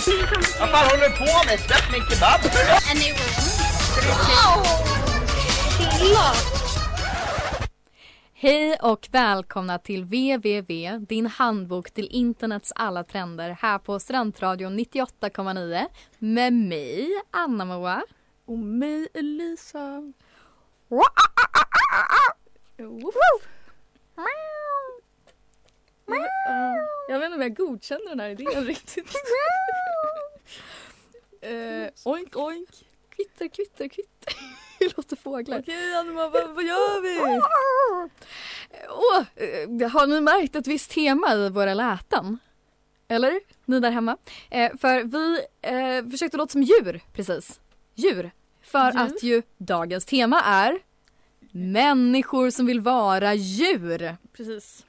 Vad fan håller du på med? Släpp min kebab! Hej och välkomna till www, din handbok till internets alla trender här på Studentradion 98,9 med mig, Anna-Moa. Och mig Elisa. Jag vet inte om jag godkänner den här idén riktigt. Eh, oink oink. Kvitter, kvitter, kvitter. Det låter fåglar. Okej Anna, vad, vad gör vi? Åh, eh, har ni märkt ett visst tema i våra läten? Eller? Ni där hemma. Eh, för vi eh, försökte låta som djur precis. Djur. För Djur? att ju dagens tema är människor som vill vara djur. Precis.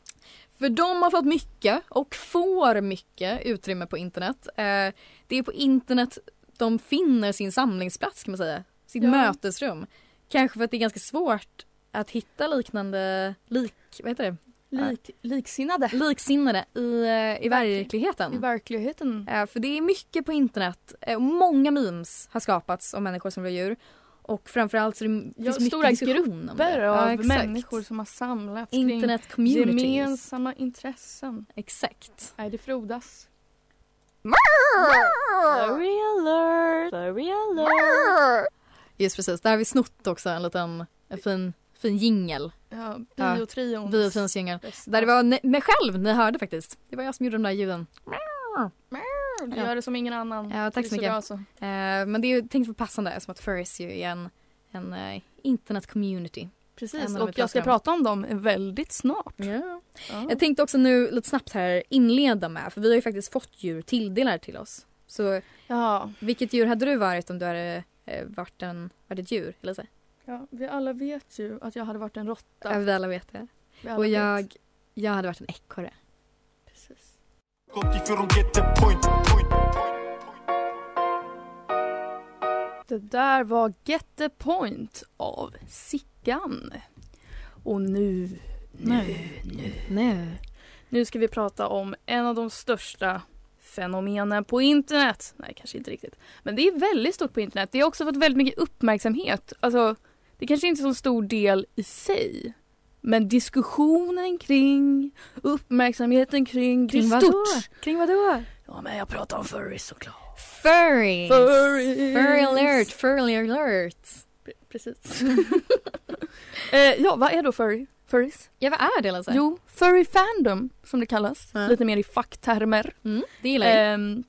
För de har fått mycket och får mycket utrymme på internet. Eh, det är på internet de finner sin samlingsplats kan man säga. Sitt Ja. mötesrum. Kanske för att det är ganska svårt att hitta liknande, lik, vad heter det? Lik, liksinnade. Liksinnade i, eh, i verkligheten. I verkligheten. Eh, för det är mycket på internet eh, många memes har skapats om människor som vill djur. Och framförallt så det Ja, finns mycket stora diskussion om det. Grupper Ja, av exakt. människor som har samlats kring Internet communities. gemensamma intressen. Exakt. Nej, det frodas. Furry alert, furry alert. Just precis, där har vi snott också en liten en fin, fin jingel. Ja, Ja. biotrions. Biotrions jingel. Där det var mig själv ni hörde faktiskt. Det var jag som gjorde de där ljuden. Du gör det som ingen annan. Ja, tack så mycket. bra så. Eh, men det är ju tänkt för passande som att furries ju är en, en eh, internet community. Precis, och jag ska pratar prata om dem väldigt snart. Ja. Ja. Jag tänkte också nu lite snabbt här inleda med, för vi har ju faktiskt fått djur tilldelade till oss. Så Ja, vilket djur hade du varit om du hade eh, varit, en, varit ett djur? Eller så? ja, vi alla vet ju att jag hade varit en råtta. Ja. Vi alla vet det. Alla Och vet. jag, jag hade varit en ekorre. Precis. Det där var Get the point av Sickan. Och nu, nu, nu, Nu. nu ska vi prata om en av de största fenomenen på internet. Nej, kanske inte riktigt. Men det är väldigt stort på internet. Det har också fått väldigt mycket uppmärksamhet. Alltså, det kanske inte är så stor del i sig. Men diskussionen kring, uppmärksamheten kring, det är Kring vadå? stort. Kring vadå? Ja, men jag pratar om furries såklart. Furries! Furries! Furry alert, furry alert. Pre- Precis. eh, ja, vad är då furry? Furries? Ja, vad är det Lasse? Jo, furry fandom som det kallas. Ja. Lite mer i facktermer. Mm, det gillar jag. Ehm,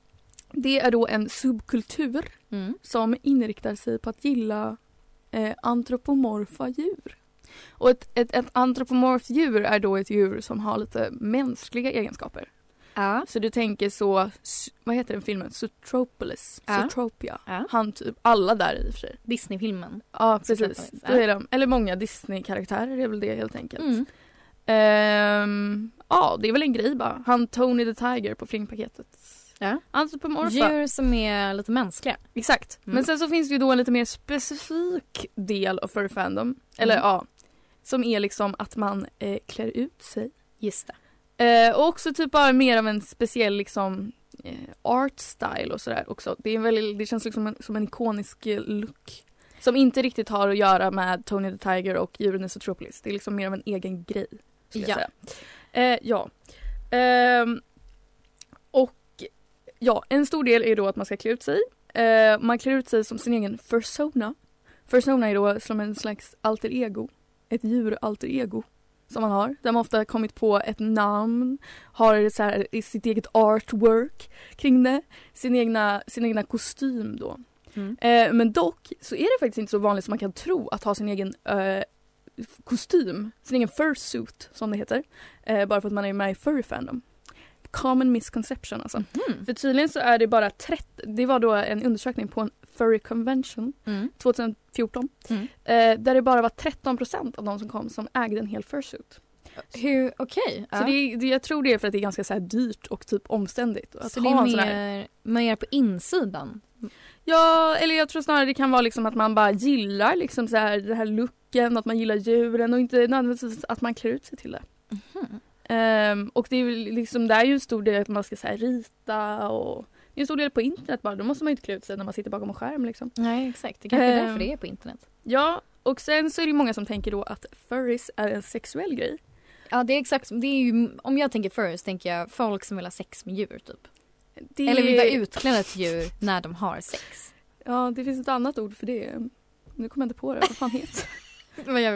det är då en subkultur Mm. som inriktar sig på att gilla eh, antropomorfa djur. Och ett, ett, ett antropomorft djur är då ett djur som har lite mänskliga egenskaper. Ja. Så du tänker så, vad heter den filmen? Zootropolis? Ja. Zootropia. Ja. Han typ, alla där i och för sig. Disneyfilmen. Ja precis, ja. är de, eller många Disney-karaktärer är väl det helt enkelt. Mm. Ehm, ja det är väl en grej bara. Han Tony the Tiger på flingpaketet. Ja. Antropomorfa. Djur som är lite mänskliga. Exakt. Mm. Men sen så finns det ju då en lite mer specifik del av furry fandom. Eller Mm. ja. Som är liksom att man eh, klär ut sig. Just det. Eh, och också typ bara mer av en speciell liksom eh, art style och sådär också. Det, är en väldigt, det känns liksom en, som en ikonisk eh, look. Som inte riktigt har att göra med Tony the Tiger och djuren i Zootropolis. Det är liksom mer av en egen grej. Ja. Eh, ja. Ehm, och ja, en stor del är då att man ska klä ut sig. Eh, man klär ut sig som sin egen persona. Persona är då som en slags alter ego. Ett djur alter ego som man har. Där man ofta kommit på ett namn, har så här, sitt eget artwork kring det. Sin egna, sin egna kostym då. Mm. Eh, men dock så är det faktiskt inte så vanligt som man kan tro att ha sin egen eh, kostym, sin egen fursuit som det heter. Eh, bara för att man är med i furry fandom. common misconception alltså. Mhm. För tydligen så är det bara 30, det var då en undersökning på en furry convention Mm. 2014 Mm. eh, där det bara var 13% av de som kom som ägde en hel fursuit. Hur, okej. Så det, är- det, jag tror det är för att det är ganska så dyrt och typ omständigt. Att så det är mer, mer på insidan? Ja, eller jag tror snarare det kan vara liksom att man bara gillar liksom så här, den här looken, att man gillar djuren och inte nödvändigtvis att man klär ut sig till det. Mhm. Ehm, och det är liksom, det är ju en stor del att man ska så här, rita och det är en stor del på internet bara. Då måste man ju inte klä ut sig när man sitter bakom en skärm liksom. Nej exakt, det kanske är Ehm. därför det är på internet. Ja, och sen så är det många som tänker då att furries är en sexuell grej. Ja det är exakt, det är ju, om jag tänker first tänker jag folk som vill ha sex med djur typ. Det Eller vill vara utklädda till djur när de har sex. Ja, det finns ett annat ord för det. Nu kommer jag inte på det. Vad fan heter vi?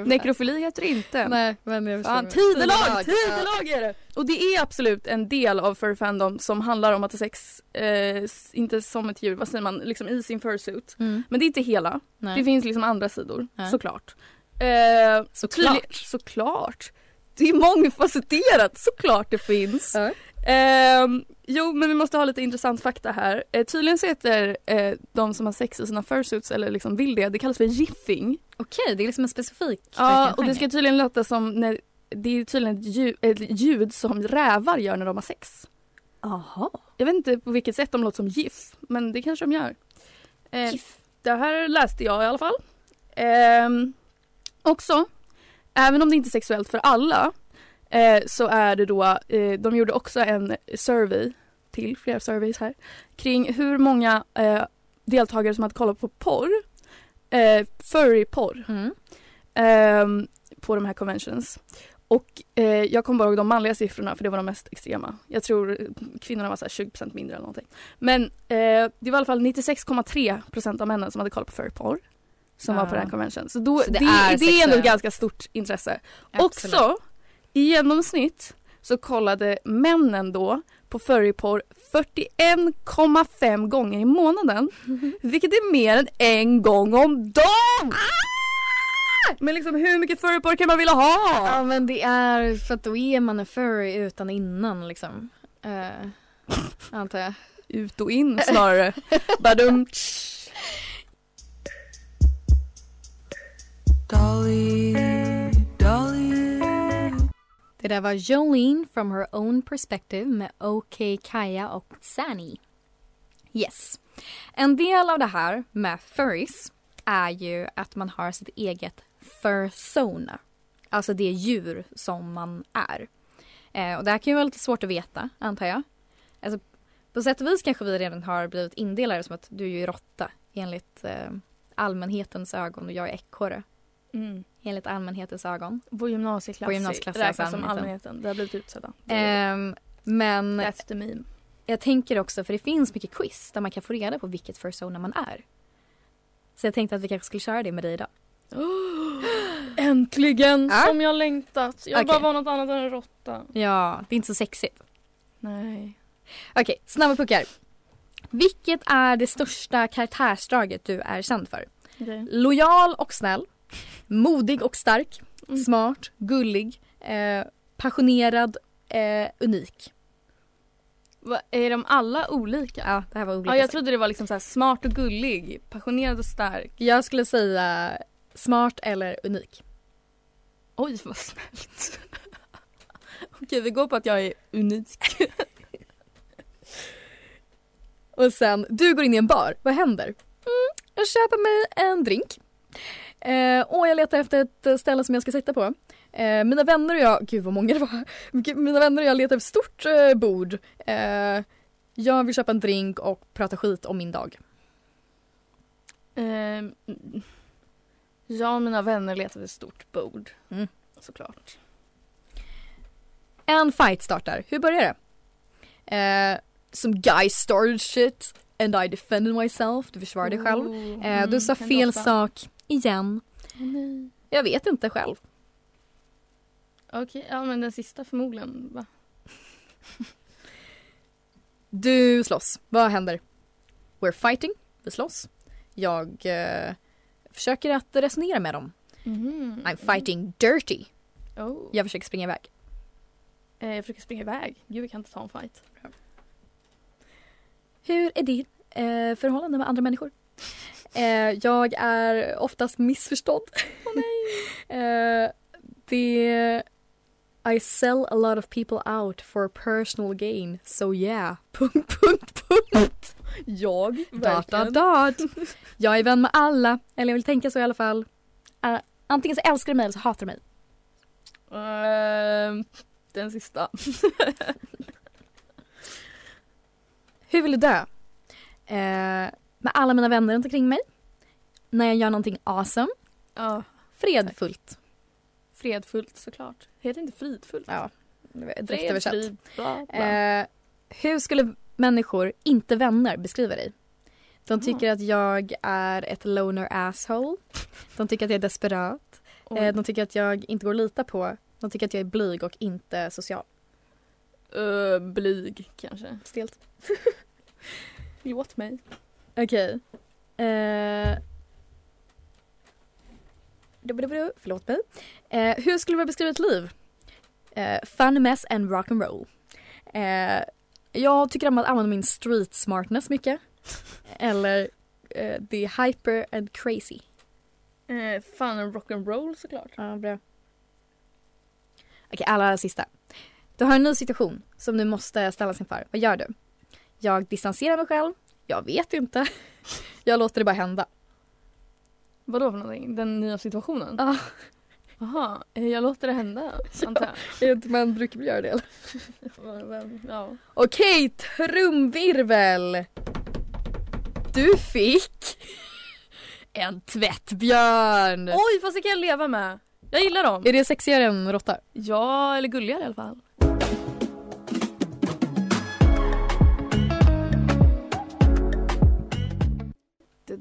Nekrofili heter det inte. Nej men jag förstår. Fan, tidelag! Tidelag är det! Och det är absolut en del av fur fandom som handlar om att ha sex, eh, inte som ett djur, vad säger man, liksom i sin fursuit. Mm. Men det är inte hela. Nej. Det finns liksom andra sidor, Ja. såklart. Eh, Såklart. tydlig- Såklart. Det är mångfacetterat, såklart det finns. Ja. Ehm, jo, men vi måste ha lite intressant fakta här. Eh, tydligen så heter eh, de som har sex i sina fursuits, eller liksom vill det, det kallas för jiffing. Okej, det är liksom en specifik Ja, och det ska tydligen låta som när det är tydligen ett ljud, ett ljud som rävar gör när de har sex. Aha. Jag vet inte på vilket sätt de låter som GIF, men det kanske de gör. Eh. Det här läste jag i alla fall. Ehm, också, även om det inte är sexuellt för alla, eh, så är det då, eh, de gjorde också en survey, till flera surveys här, kring hur många eh, deltagare som hade kollat på porr, eh, furry-porr, Mm. ehm, på de här conventions. Och eh, jag kommer bara ihåg de manliga siffrorna för det var de mest extrema. Jag tror eh, kvinnorna var så här 20% mindre eller någonting. Men eh, det var i alla fall 96,3% av männen som hade kollat på furryporr. Som var på Ja. den här convention. Så, då, Så det, det det, är är, ändå ett ganska stort intresse. Absolut. Också i genomsnitt så kollade männen då på furryporr 41,5 gånger i månaden. Vilket är mer än en gång om dagen! Men liksom hur mycket furryporr kan man vilja ha? Ja men det är för att då är man en furry utan innan liksom. Uh, antar jag. Ut och in snarare. Badum. Det där var Jolene from her own perspective med OK Kaja och Sani. Yes. En del av det här med furries är ju att man har sitt eget fursona. Alltså det djur som man är. Eh, och det här kan ju vara lite svårt att veta, antar jag. Alltså, på sätt och vis kanske vi redan har blivit indelade som att du är ju råtta enligt eh, allmänhetens ögon och jag är ekorre Mm. enligt allmänhetens ögon. Vår gymnasieklass, Vår gymnasieklass räknas är som allmänheten. Det har blivit utsedda. Ehm, men That's the meme. jag tänker också, för det finns mycket quiz där man kan få reda på vilket fursona man är. Så jag tänkte att vi kanske skulle köra det med dig idag. Äntligen! Ja. Som jag längtat. Jag vill Okej. bara vara något annat än en råtta. Ja, det är inte så sexigt. Nej. Okej, snabba puckar. Vilket är det största karaktärsdraget du är känd för? Okay. Lojal och snäll. Modig och stark. Mm. Smart, gullig, eh, passionerad, eh, unik. Va, är de alla olika? Ja, det här var olika. Ja, jag trodde det var liksom så smart och gullig, passionerad och stark. jag skulle säga smart eller unik. Oj, vad snällt. Okej, vi går på att jag är unik. Och sen, du går in i en bar. Vad händer? Mm, jag köper mig en drink. Eh, och jag letar efter ett eh, ställe som jag ska sitta på. Eh, mina vänner och jag, gud vad många det var. Mina vänner och jag letar efter ett stort eh, bord. Eh, jag vill köpa en drink och prata skit om min dag. Ehm, jag och mina vänner letar efter ett stort bord. Mm. Såklart. En fight startar. Hur börjar det? Eh, some guy started shit and I defended myself. Du försvarar dig själv. Du mm, sa kan fel sak igen. Nej. Jag vet inte själv. Okej, ja men den sista förmodligen. Va? Du slåss. Vad händer? We're fighting. Vi slåss. Jag eh, försöker att resonera med dem. Mhm. I'm fighting dirty. Oh. Jag försöker springa iväg. Eh, jag försöker springa iväg. Gud, vi kan inte ta en fight. Hur är ditt eh, förhållande med andra människor? Eh, jag är oftast missförstådd. Åh nej! eh, det... I sell a lot of people out for personal gain, so yeah. Punkt, punkt, punkt. Jag? Dot, dot, dot. Jag är vän med alla, eller jag vill tänka så i alla fall. Eh, antingen så älskar du mig eller så hatar du mig. Ehm, den sista. Hur vill du dö? Eh, med alla mina vänner runt omkring mig. När jag gör någonting awesome. Ja, Fredfullt. fredfullt såklart. Heter inte fridfullt? Ja, direkt Fred, översatt. frid, bla, bla. Eh, hur skulle människor, inte vänner, beskriva dig? De tycker att jag är ett loner asshole. De tycker att jag är desperat. Oj. Eh, de tycker att jag inte går att lita på. De tycker att jag är blyg och inte social. Eh, blyg kanske. Stelt. Låt mig. Okej. Eh, du-du-du-du, Förlåt mig. Eh, hur skulle du beskriva ett liv? Eh, fun, mess and rock and roll. Eh, jag tycker om att använda min street smartness mycket. Eller eh, det är hyper and crazy. Eh, fun and rock'n'roll såklart. Ja, bra. Okej, allra sista. Du har en ny situation som du måste ställas inför. Vad gör du? Jag distanserar mig själv. Jag vet inte. Jag låter det bara hända. Vadå för någonting? Den nya situationen? Ja. Jaha, eh, jag låter det hända antar Är inte man brukar göra det eller? jag. Ja. Okej, trumvirvel! Du fick en tvättbjörn! Oj, fast det kan jag leva med. Jag gillar dem. Är det sexigare än råtta? Ja, eller gulligare i alla fall.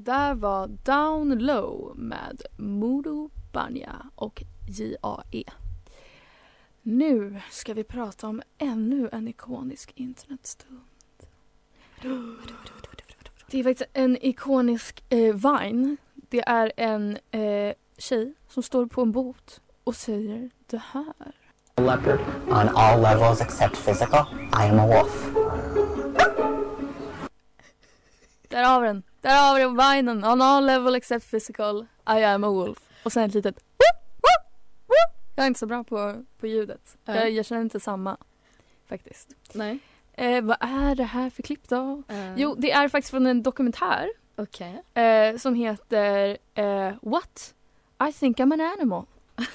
Där var Down Low med Modo Banja och JAE. Nu ska vi prata om ännu en ikonisk internetstund. Det är faktiskt en ikonisk eh, Vine. Det är en eh, tjej som står på en båt och säger det här. leopard on all levels except physical. I am a wolf. Där har vi den. Där har vi vinen. On all level except physical, I am a wolf. Och sen ett litet. Jag är inte så bra på, på ljudet. Jag, jag känner inte samma. Faktiskt. Nej. Eh, vad är det här för klipp då? Jo, det är faktiskt från en dokumentär Okej. eh, som heter eh, What? I think I'm an animal.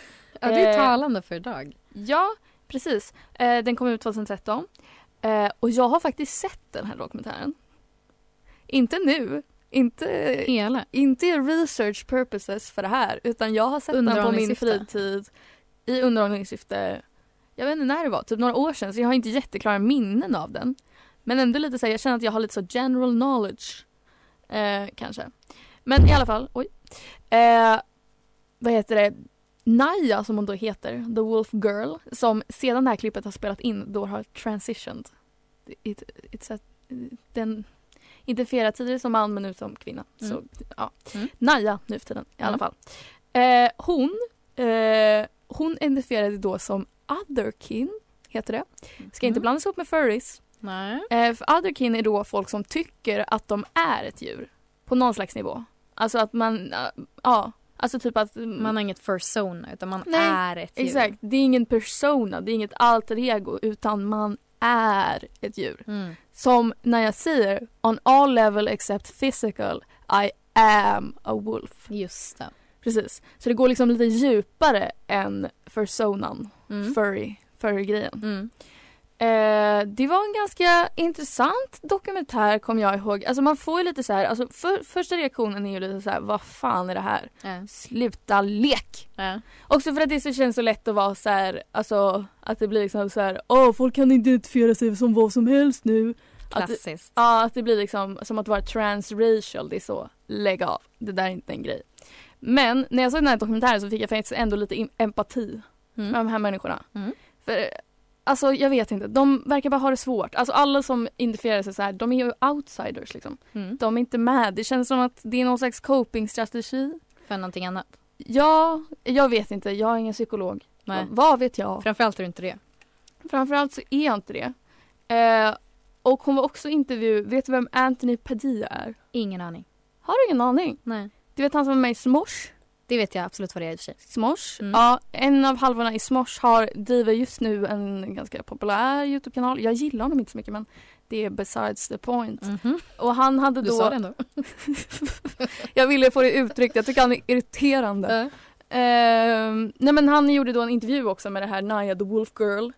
Ja, det är Eh, talande för idag. Ja, precis. Eh, den kom ut 2013. Eh, och jag har faktiskt sett den här dokumentären. Inte nu. Inte, Hela. inte research purposes för det här. Utan jag har sett den på min fritid. I underhållningssyfte. Jag vet inte när det var, typ några år sedan. Så jag har inte jätteklara minnen av den. Men ändå lite så här, jag känner att jag har lite så general knowledge. Eh, kanske. Men i alla fall, oj. Eh, vad heter det? Naya som hon då heter, The Wolf Girl, som sedan det här klippet har spelat in då har transitioned. It, it's a, den identifierar tidigare som man men nu som kvinna. Mm. Så, ja. Mm. Naya nu för tiden i alla Mm. fall. Eh, hon, eh, hon identifierade då som otherkin, heter det. Ska inte Mm. blandas ihop med furries. Nej. Eh, för otherkin är då folk som tycker att de är ett djur. På någon slags nivå. Alltså att man, äh, ja. Alltså typ att Man har inget persona utan man Nej, är ett djur. Exakt, det är ingen persona, det är inget alter ego utan man är ett djur. Mm. Som när jag säger on all level except physical, I am a wolf. Just det. Precis. Så det går liksom lite djupare än personan, Mm. furry, furry-grejen. Mm. Eh, det var en ganska intressant dokumentär kom jag ihåg. Alltså man får ju lite så här, alltså för, första reaktionen är ju lite så här, vad fan är det här? Ja. Sluta lek! Ja. Också för att det så känns så lätt att vara så här, alltså att det blir liksom så här, åh folk kan identifiera sig som vad som helst nu. Att det, Klassiskt. ja, att det blir liksom som att vara transracial, det är så, lägg av. Det där är inte en grej. Men när jag såg den här dokumentären så fick jag faktiskt ändå lite em- empati med Mm. de här människorna. Mm. För alltså jag vet inte, de verkar bara ha det svårt. Alltså alla som identifierar sig så här, de är ju outsiders liksom. Mm. De är inte med. Det känns som att det är någon slags copingstrategi. För någonting annat. Ja, jag vet inte. Jag är ingen psykolog. Nej. Vad vet jag? Framförallt är du inte det. Framförallt så är jag inte det. Eh, och hon var också intervju, vet du vem Anthony Padilla är? Ingen aning. Har du ingen aning? Nej. Du vet han som var med i Smosh? Det vet jag absolut vad det är i och för sig. Smosh? Mm. Ja, en av halvorna i Smosh har, driver just nu en ganska populär Youtube-kanal. Jag gillar honom inte så mycket men det är besides the point. Mhm. Och han hade Du då... sa det ändå. jag ville få det uttryckt, jag tycker han är irriterande. Ehm, nej men han gjorde då en intervju också med det här Naya the Wolf Girl.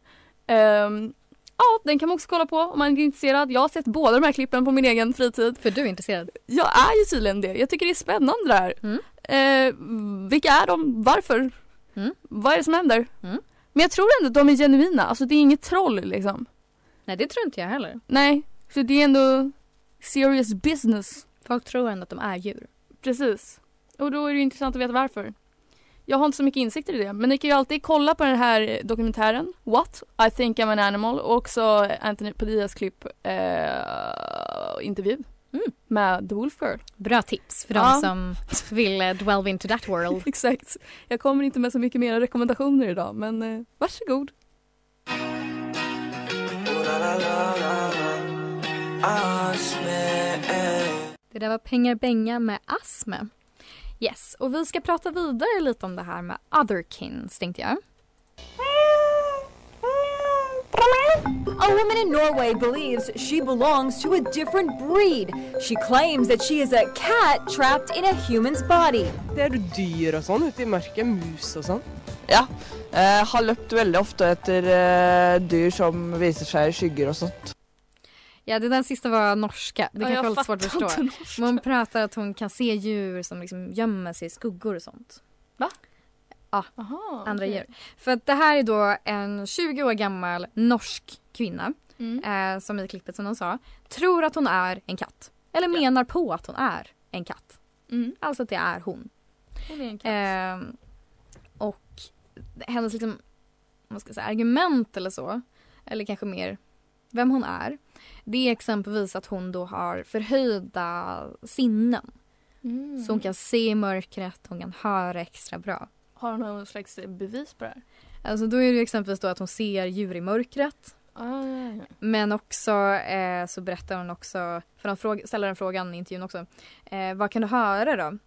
Ehm, ja, den kan man också kolla på om man är intresserad. Jag har sett båda de här klippen på min egen fritid. För du är intresserad. Jag är ju tydligen det. Jag tycker det är spännande det här. Mm. Eh, vilka är de? Varför? Mm. Vad är det som händer? Mm. Men jag tror ändå att de är genuina. Alltså det är inget troll liksom. Nej det tror inte jag heller. Nej, så det är ändå serious business. Folk tror ändå att de är djur. Precis. Och då är det intressant att veta varför. Jag har inte så mycket insikter i det, men ni kan ju alltid kolla på den här dokumentären What? I think I'm an animal och också Anthony Padillas klipp eh, intervju Mm. med The Wolf Girl. Bra tips för Ja. de som vill eh, delve into that world. Exakt. Jag kommer inte med så mycket mer rekommendationer idag, men eh, varsågod. Det där var Pengar Benga med Asme. Yes, och vi ska prata vidare lite om det här med otherkins tänkte jag. A woman in Norway believes she belongs to a different breed. She claims that she is a cat trapped in a human's body. Det er dyr og sånn ute i mørket, mus og sånn. Ja. Eh, har løpt veldig ofte etter eh, dyr som viser seg i skygger og sånt. Ja, det där sista var norska. Det Ja, kanske jag var lite svårt att fattar förstå. inte norska. Men hon pratar att hon kan se djur som liksom gömmer sig i skuggor och sånt. Aha, Andra okej. djur. För att det här är då en 20 år gammal norsk kvinna Mm. eh, som i klippet som de sa tror att hon är en katt. Eller menar på att hon är en katt. Mm. Alltså att det är hon. Hon är en katt. Ehm, och hennes liksom, vad ska säga, argument eller så, eller kanske mer vem hon är, det är exempelvis att hon då har förhöjda sinnen. Mm. Så hon kan se i mörkret, hon kan höra extra bra. Har hon någon slags bevis på det här? Alltså då är det exempelvis då att hon ser djur i mörkret. Ah, ja, ja. Men också eh, så berättar hon också, för fråga, ställer den frågan i intervjun också. Eh, vad kan du höra då?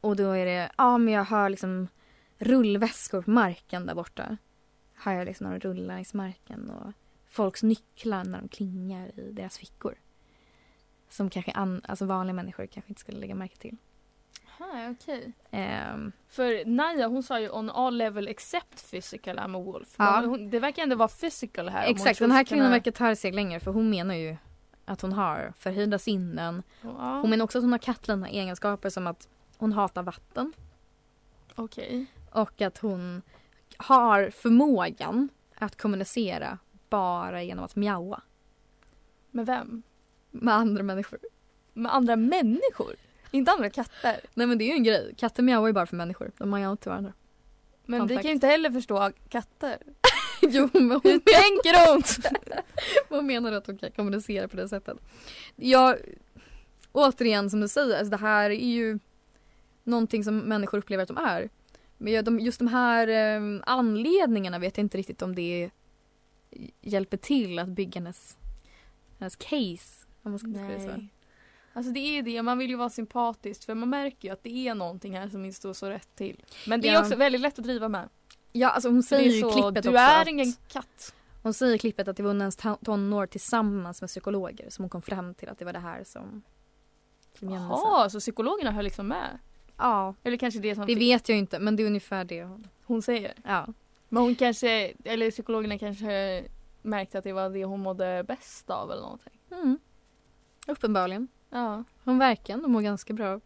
Och då är det, ja men jag hör liksom rullväskor på marken där borta. Hör jag liksom när de rullar längs marken och folks nycklar när de klingar i deras fickor. Som kanske an, alltså vanliga människor kanske inte skulle lägga märke till. Aha, okej. Ehm, För Naja hon sa ju on all level except physical I'm a wolf. Ja. Hon, det verkar ändå vara physical här. exakt, den här sig kvinnan kunna- verkar ta steg längre för hon menar ju att hon har förhöjda sinnen. Ja, Hon menar också att hon har kattliknande egenskaper som att hon hatar vatten. Okej. Och att hon har förmågan att kommunicera bara genom att mjaua Med vem? med andra människor. Med andra människor? Inte andra katter? Nej men det är ju en grej. Katter mjauar ju bara för människor. De mjauar inte till varandra. Men Fun vi fact. kan ju inte heller förstå katter. jo men hon, Hur tänker hon? hon menar att de kan kommunicera på det sättet. Jag, återigen som du säger, alltså det här är ju någonting som människor upplever att de är. Men just de här eh, anledningarna vet jag inte riktigt om det hjälper till att bygga hennes, hennes case. Om man ska. Nej. Alltså det är det, man vill ju vara sympatisk för man märker ju att det är någonting här som inte står så rätt till. Men det är Ja. också väldigt lätt att driva med. Ja, alltså hon säger är ju i klippet du också är att, ingen katt. Hon säger i klippet att det var under hennes ton- tonår tillsammans med psykologer som hon kom fram till att det var det här som, som. Jaha, så psykologerna höll liksom med? Ja, Eller kanske det som det vet jag inte men det är ungefär det hon... hon säger? Ja. Men hon kanske, eller psykologerna kanske märkte att det var det hon mådde bäst av eller någonting. Mm. Uppenbarligen. Ja, Hon verkar ändå må ganska bra.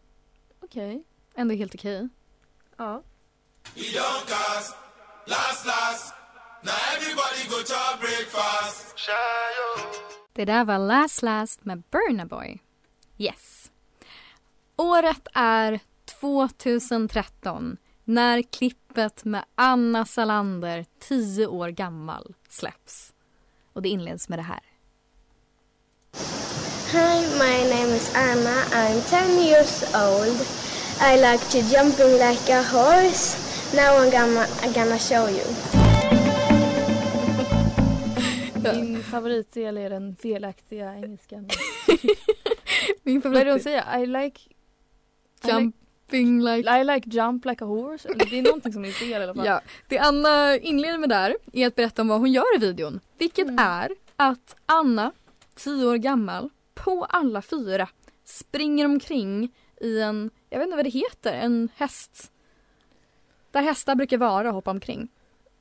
okej. Ändå helt okej. Ja. Det där var Last Last med Burna Boy. Yes. Året är 2013 när klippet med Anna Salander, 10 år gammal, släpps. Och det inleds med det här. Hi, my name is Anna. I'm 10 years old. I like to jumping like a horse. Now I'm gonna, I'm gonna show you. Min favoritdel är den felaktiga engelskan. Min Vad är det hon favorit säger? I like... I like, Jumping like... I like jump like a horse. Det är någonting som är fel i alla fall. Ja, det Anna inleder med där är att berätta om vad hon gör i videon. Vilket Mm. är att Anna, 10 år gammal, på alla fyra springer omkring i en, jag vet inte vad det heter, en häst. Där hästar brukar vara och hoppa omkring.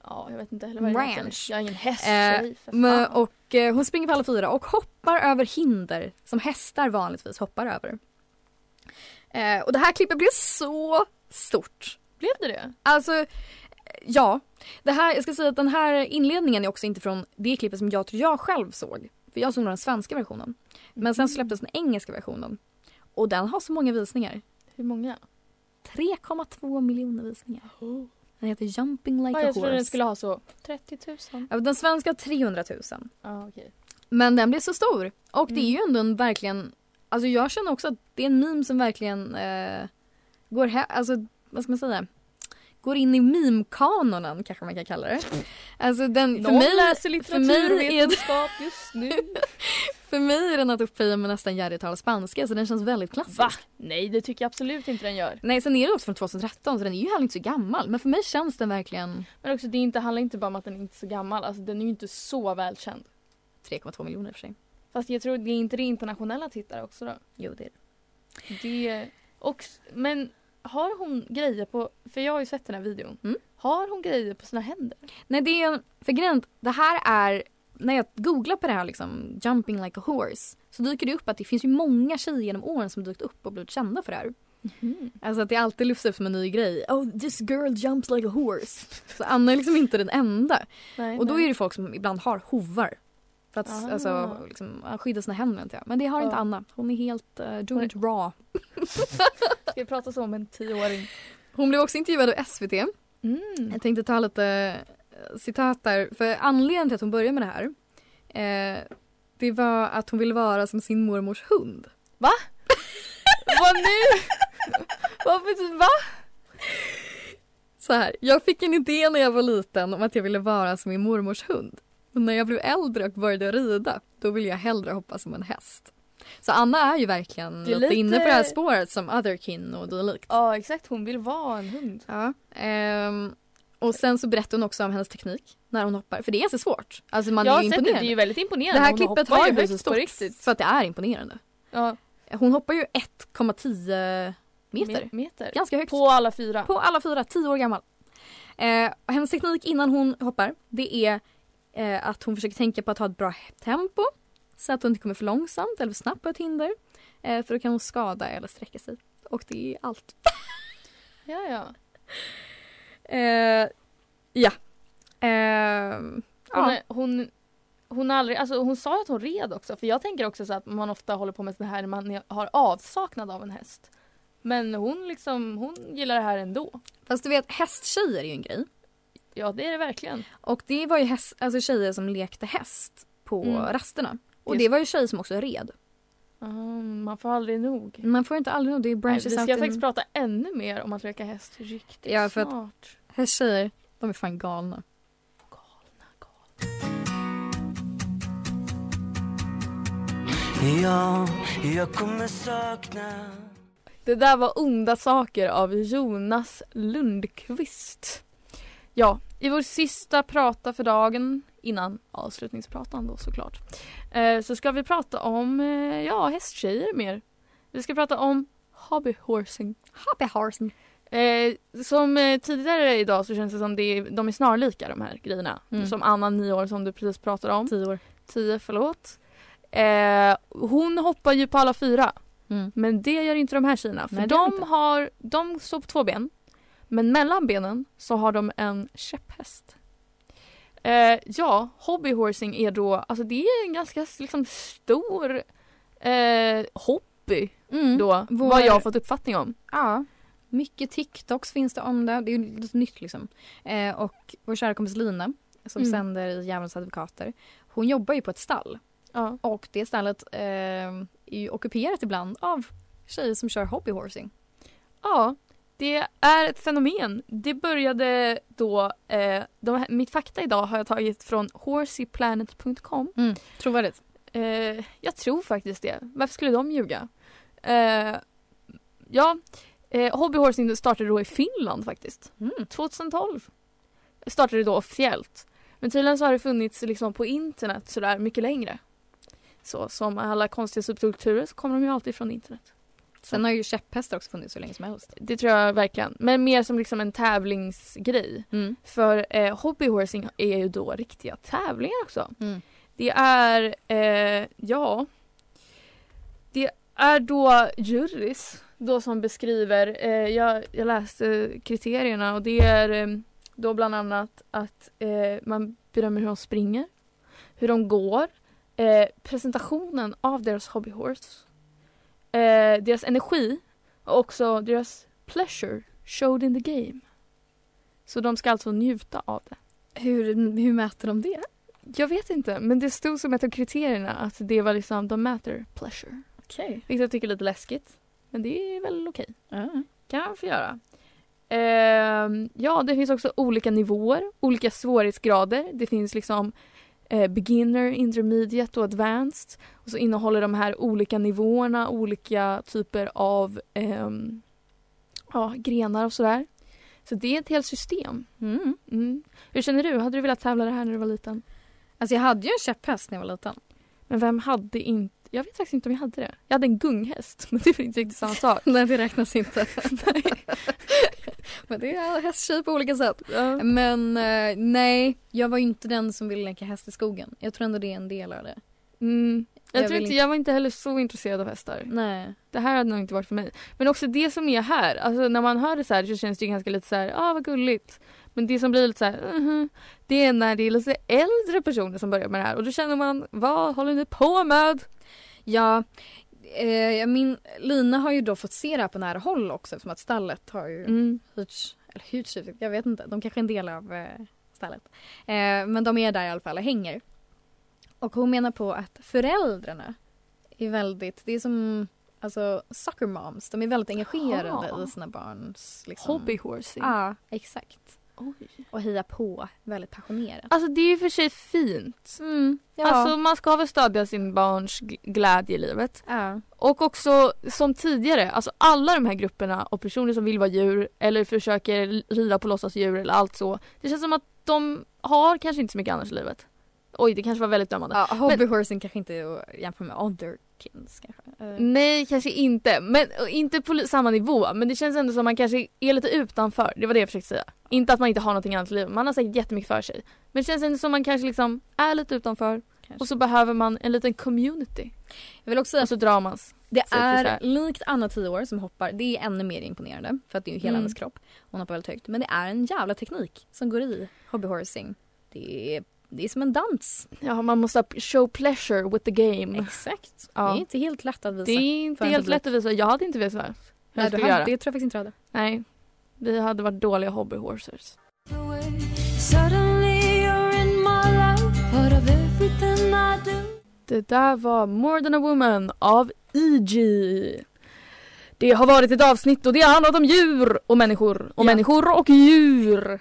Ja, jag vet inte heller vad det heter. Ranch. Jag är ingen hästtjej fan. Och eh, hon springer på alla fyra och hoppar över hinder som hästar vanligtvis hoppar över. Eh, och det här klippet blev så stort. Blev det det? Alltså, eh, ja. Det här, jag ska säga att den här inledningen är också inte från det klippet som jag tror jag själv såg. För jag såg den svenska versionen. Men sen släpptes den engelska versionen. Och den har så många visningar. Hur många? 3,2 miljoner visningar. Den heter Jumping like Ja, a jag trodde den horse. skulle ha så 30 000. Ja, Den svenska har 300 000. Ja, okej. Men den blev så stor. Och det är Mm. ju ändå en verkligen... Alltså jag känner också att det är en meme som verkligen eh, går he- Alltså vad ska man säga? Går in i meme-kanonen kanske man kan kalla det. Alltså den, Någon läser för mig, är, litteraturvetenskap just nu. för mig är den att upphöja med nästan Jerry spanska så den känns väldigt klassisk. Va? Nej, det tycker jag absolut inte den gör. Nej sen är det också från 2013 så den är ju heller inte så gammal men för mig känns den verkligen Men också, det är inte, handlar inte bara om att den inte är så gammal. Alltså, den är ju inte så välkänd. 3,2 miljoner för sig. Fast jag tror det är inte det internationella tittare också då. Jo det är det. Det, och, men har hon grejer på, för jag har ju sett den här videon. Mm. Har hon grejer på sina händer? Nej det är en, för grejen, det här är, när jag googlar på det här liksom, jumping like a horse, så dyker det upp att det finns ju många tjejer genom åren som dykt upp och blivit kända för det här. Alltså att det alltid lyfts upp som en ny grej. Oh this girl jumps like a horse. Så Anna är liksom inte den enda. Nej, Och då nej. är det folk som ibland har hovar. För att Ah. alltså, liksom, skydda sina händer inte jag. Men det har inte Ja. Anna. Hon är helt uh, doing it raw. Ska vi prata så om en tioåring? Hon blev också intervjuad av SVT. Mm. Jag tänkte ta lite citat där. För anledningen till att hon började med det här eh, det var att hon ville vara som sin mormors hund. Vad nu? Varför, va? Så här, jag fick en idé när jag var liten om att jag ville vara som min mormors hund. Och när jag blev äldre och började rida, då ville jag hellre hoppa som en häst. Så Anna är ju verkligen är lite, inne på det här spåret som Otherkin och dylikt. Ja exakt, hon vill vara en hund. Ja. Ehm, och sen så berättar hon också om hennes teknik när hon hoppar. För det är ganska svårt. Alltså man jag är ju sett det, det är ju väldigt imponerande. Det här Hon klippet har ju blivit så stort riktigt. för att det är imponerande. Ja, Hon hoppar ju 1,10 meter. me- meter. Ganska högt. På alla fyra. På alla fyra, 10 år gammal. Eh, hennes teknik innan hon hoppar det är eh, att hon försöker tänka på att ha ett bra tempo så att hon inte kommer för långsamt eller för snabbt på ett hinder. Eh, för då kan hon skada eller sträcka sig. Och det är allt. Ja, ja. Eh, ja. Ehm, Hon, ja. hon, hon, aldrig, alltså hon sa att hon red också. För jag tänker också så att man ofta håller på med det här när man har avsaknad av en häst. Men hon liksom, hon gillar det här ändå. Fast du vet hästtjejer är ju en grej. Ja det är det verkligen. Och det var ju häst, alltså tjejer som lekte häst på Mm. rasterna. Och Just- det var ju tjejer som också red. Mm, man får aldrig nog. Man får inte aldrig nog, det är Nej, branches vi ska in- faktiskt prata ännu mer om att leka häst riktigt Ja, för snart. Hästtjejer, de är fan galna. Ja, jag kommer sakna Det där var Onda saker av Jonas Lundqvist. Ja, i vår sista prata för dagen, innan avslutningspratan då såklart, eh, så ska vi prata om, eh, ja, hästtjejer mer. Vi ska prata om hobbyhorsing. Hobbyhorsing. Eh, som eh, tidigare idag så känns det som det är, de är snarlika de här grejerna. Mm. Som Anna, nio år, som du precis pratade om. Tio år. Tio, förlåt. Eh, hon hoppar ju på alla fyra. Mm. Men det gör inte de här tjejerna. För Nej, de, inte. har, de står på två ben. Men mellan benen så har de en käpphäst. Eh, ja, hobbyhorsing är då, alltså det är en ganska liksom, stor eh, hobby Mm. då. Vår- Vad jag har fått uppfattning om. Ja. Mycket TikToks finns det om det. Det är ju lite nytt liksom. Eh, och vår kära kompis Lina som Mm. sänder i Djävulens advokater. Hon jobbar ju på ett stall. Ja. Och det stallet eh, är ju ockuperat ibland av tjejer som kör hobbyhorsing. Ja, Det är ett fenomen. Det började då, eh, de, mitt fakta idag har jag tagit från horseyplanet.com. Mm, trovärdigt. Eh, jag tror faktiskt det. Varför skulle de ljuga? Eh, ja, eh, hobbyhorsing startade då i Finland faktiskt. Mm. 2012 startade det då officiellt. Men tydligen så har det funnits liksom på internet sådär mycket längre. Så som alla konstiga subkulturer så kommer de ju alltid från internet. Sen har ju käpphästar också funnits så länge som helst. Det tror jag verkligen. Men mer som liksom en tävlingsgrej. Mm. För eh, hobbyhorsing är ju då riktiga tävlingar också. Mm. Det är, eh, ja, det är då jurys då som beskriver, eh, jag, jag läste kriterierna och det är eh, då bland annat att eh, man bedömer hur de springer, hur de går, eh, presentationen av deras hobbyhorse, eh, deras energi och också deras pleasure showed in the game. Så de ska alltså njuta av det. Hur, hur mäter de det? Jag vet inte, men det stod som ett av kriterierna att det var liksom de matter pleasure. Okej. Vilket jag tycker är lite läskigt. Men det är väl okej. Ja. Kan man få göra. Ehm, ja, det finns också olika nivåer, olika svårighetsgrader. Det finns liksom eh, beginner, intermediate och advanced. Och så innehåller de här olika nivåerna olika typer av ehm, ja, grenar och sådär. Så det är ett helt system. Mm. Mm. Hur känner du? Hade du velat tävla det här när du var liten? Alltså jag hade ju en käpphäst när jag var liten. Men vem hade inte... Jag vet faktiskt inte om jag hade det. Jag hade en gunghäst, men det är inte riktigt samma sak. Nej det räknas inte. Men det är hästtjej på olika sätt. Ja. Men eh, nej, jag var inte den som ville leka häst i skogen. Jag tror ändå det är en del av det. Mm. Jag, Jag tror inte, jag var inte heller så intresserad av hästar. Nej. Det här hade nog inte varit för mig. Men också det som är här, alltså när man hör det så här så känns det ju ganska lite så här, ah vad gulligt. Men det som blir lite så här, mhm, det är när det är lite äldre personer som börjar med det här och då känner man, vad håller ni på med? Ja, eh, min, Lina har ju då fått se det här på nära håll också eftersom att stallet har ju Mm. hyrts, eller hyrts jag vet inte, de kanske är en del av eh, stallet. Eh, men de är där i alla fall och hänger. Och hon menar på att föräldrarna är väldigt, det är som alltså soccer moms, de är väldigt engagerade Jaha. i sina barns liksom. Hobbyhorsing. Ja, exakt. Oj. Och heja på väldigt passionerat. Alltså det är ju för sig fint. Mm, ja. Alltså man ska väl stödja sin barns gl- glädje i livet. ja. Och också som tidigare, alltså alla de här grupperna och personer som vill vara djur eller försöker rida på låtsasdjur eller allt så. Det känns som att de har kanske inte så mycket annars i livet. Oj, det kanske var väldigt dömande. ja hobbyhorsing kanske inte är att jämföra med otherkins kanske. Eh, Nej, kanske inte. Men inte på samma nivå. Men det känns ändå som att man kanske är lite utanför. Det var det jag försökte säga. Inte att man inte har någonting annat i livet. Man har säkert jättemycket för sig. Men det känns ändå som att man kanske liksom är lite utanför. kanske. Och så behöver man en liten community. Jag vill också säga Och så drar man. s- Det är likt Anna 10 år som hoppar. Det är ännu mer imponerande för att det är ju hela Mm. hennes kropp. Hon hoppar väldigt högt. Men det är en jävla teknik som går i hobbyhorsing. Det är, det är som en dans. Ja, man måste show pleasure with the game. Exakt. Ja. Det är inte helt lätt att visa. Det är inte helt publik. lätt att visa. Jag hade inte vetat hur Nej, jag skulle hade, göra. det tror jag faktiskt inte du hade. Nej. Vi hade varit dåliga hobbyhorsers. Det där var More than a woman av E.G. Det har varit ett avsnitt och det har handlat om djur och människor och Ja. människor och djur.